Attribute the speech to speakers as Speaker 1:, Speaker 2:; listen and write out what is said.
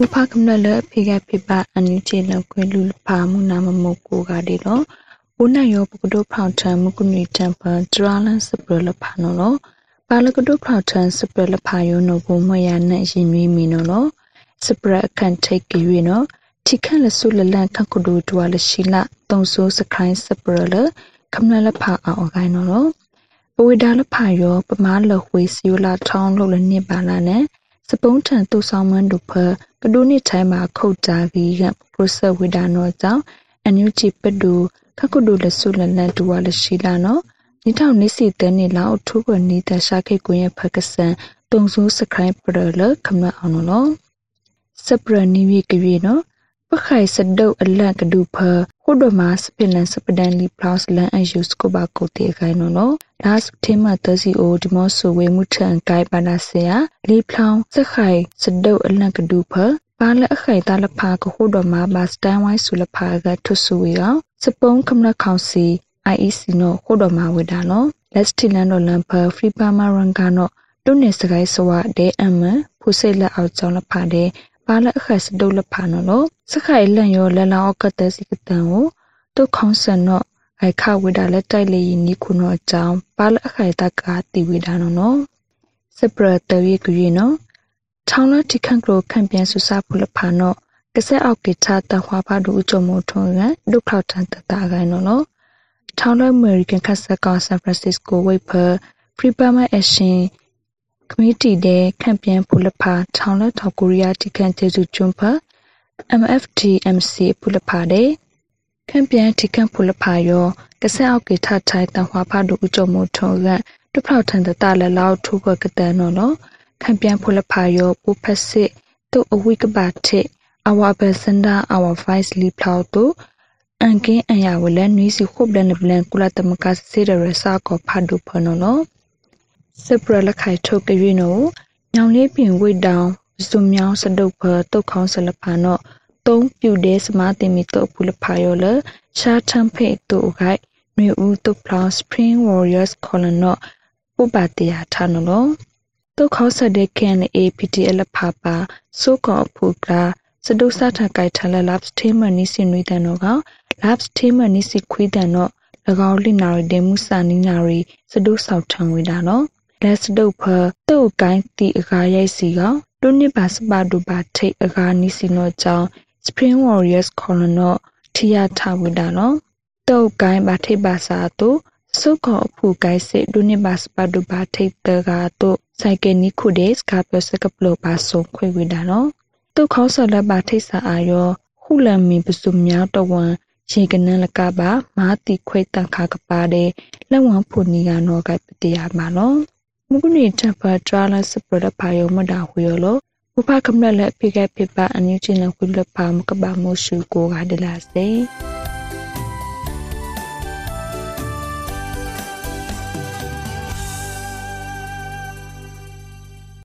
Speaker 1: ဥဖကမလလဖိကဖိပအန်ယူချေလကွဲလူဖာမှုနာမမကိုကဒီတော့ဦးနိုင်ရောပကဒုဖောက်ထံမကုနီတမ်ပဒရာလန်စပရလဖာနော်လို့ပါလကဒုဖောက်ထံစပရလဖာယောနဘုမယနဲ့ရင်နွေးမီနော်လို့စပရအခန့်ထိတ်ကြွေနော်ထိခန့်လဆုလလန်ခန့်ကဒုတွာလရှိလာတုံဆိုးစခိုင်းစပရလခမနလဖာအော်ဂိုင်းနော်လို့ပဝေဒါလဖာယောပမာလဝေစီယလာထောင်းလို့လနစ်ပါလာနဲ့ စပုံးထန်တူဆောင်မန်တို့ဖကဒိုနိထိုင်မှာခုတ်တာကြီးကပရိုဆက်ဝိဒါနောကြောင့်အန်ယူချီပဒူခကုဒိုလဆုလလန်တူဝါလရှိလာနော်နိထောင်နိစီတဲနေလောက်ထူးကနိတရှာခိကွင်ရဲ့ဖကဆန်တုံဆိုးစခိုင်းပရလခမအောင်နော်စပရနီဝီကပြေနော် ပခိုင်စဒုတ်အလန့်ကဒူဖခုဒမစပလန်စပဒန်လီပလောက်လန်အယူစကိုဘာကိုတေခိုင်နော်နော်ဒါစတေမတစီအိုဒီမောဆိုဝေမှုထန်ကိုင်ပါနာဆေယလီဖလောင်စခိုင်စဒုတ်အလန့်ကဒူဖပါလအခိုင်တလဖာကခုဒမဘာစတန်ဝိုင်းဆူလဖာကထုဆူဝေကစပုံးကမလခေါစီ IEC နော်ခုဒမဝေဒါနော်လက်စတီလန်နော်လန်ဖာဖရီပါမာရန်ကနော်တုန်နေစကိုင်းစဝဒဲအမဖူစိတ်လက်အောက်ကြောင်းလဖာတဲ့ပါလအခက်စဒုတ်လဖာနော်လို့ စခိုင်လန့်ရောလလောက်ကတဲ့စီကတန်ကိုတုတ်ခေါင်းဆန်နော်အိုက်ခဝေဒါလက်တိုက်လေရင်နီခုနော်အကြောင်းပါလအခက်တကတီဝေဒါနော်နော်စပရတဝေကွေနော်ထောင်းလတိခန့်ကလိုခန့်ပြန်ဆူစာဖုလဖာနော်ကစက်အောက်ကေချတဟွာဖာဒူအကြုံမထုံးရဒုခောက်တန်တတာဂိုင်းနော်နော်ထောင်းလအမေရိကန်ခတ်ဆက်ကဆန်ဖရန်စစ္စကိုဝိတ်ဖာပရီပါမအရှင်ကမတီတဲ့ခန့်ပြန်ဖုလဖာထောင်းလထောက်ကိုရီးယားတိခန့်ကျေစုကျွန်းဖာ MFTMC ဖုလဖာတဲ့ခန့်ပြန်တိခန့်ဖုလဖာယောကစက်အောက်ကေထထိုင်တဟွာဖာဒူအကြုံမထုံးရဒုခောက်တန်တတာလလောက်ထူဘကတန်နော်နော်ခံပြန်ဖုလဖာယောပူဖက်စစ်တုအဝိကပါတဲ့အဝဘစန္ဒာအဝဗိုက်စ်လီဖလောက်တုအန်ကင်းအယာဝလနွီစီခုဘလန်ဘလန်ကုလတမကစေရရစာကောဖာဒုဖနော်နော်စပရလခိုင်ထုတ်ကြွေနော်ညောင်လေးပင်ဝိတ်တောင် စုံမြောင်းစတုပ်ဖတုတ်ခေါင်းဆလဖာနော်သုံးပြူတဲ့စမာတင်မီတော့ဖုလဖာယောလရှာထမ်ဖေတုဂိုက်မြို့ဦးတုတ်ဖလောင် Spring Warriors ခေါ်လနော်ပုပ္ပတရာထနော်တုခေါဆတဲ့ကန်အေပီတီအလဖာပါဆိုကောဖူကလာစဒုစထကိုက်ထလလပ်စတေမနီစင်နွေတန်တော့ကလပ်စတေမနီစီခွေးတန်တော့၎င်းလိနာရီဒေမှုစာနီနာရီစဒုဆောက်ထံဝေတာနော်လက်စဒုဖတုတ်ကိုင်းတီအကားရိုက်စီက တုန်နိပါစပါဒူပါထိတ်အကားနီစီနောကြောင့် Spring Warriors ခေါ်နော်ထီယာထဝေတာနော်တုတ်ကိုင်းပါထိတ်ပါစာတို့စုခေါ်အဖူကိုက်စစ်ဒုနိပါစပါဒူပါထိတ်တကာတို့ဆိုင်ကယ်နီခုဒေးစကပစကပလိုပါဆုံခွေဝေတာနော်တုခေါဆလပါထိတ်စာအာယောခုလမီပစုမြောက်တဝန်ရေကနန်လကပါမာတိခွေတန်ခါကပါတဲ့လက်ဝံဖုန်နီကနောကပတိယမှာနော် မကုနီတပထရာလစပရပါယောမဒါဟူယောလောဥပကမလက်ဖိကပိပအန်ယူချင်းလခွလပါမကဘာမိုရှုကိုကဒလာစေ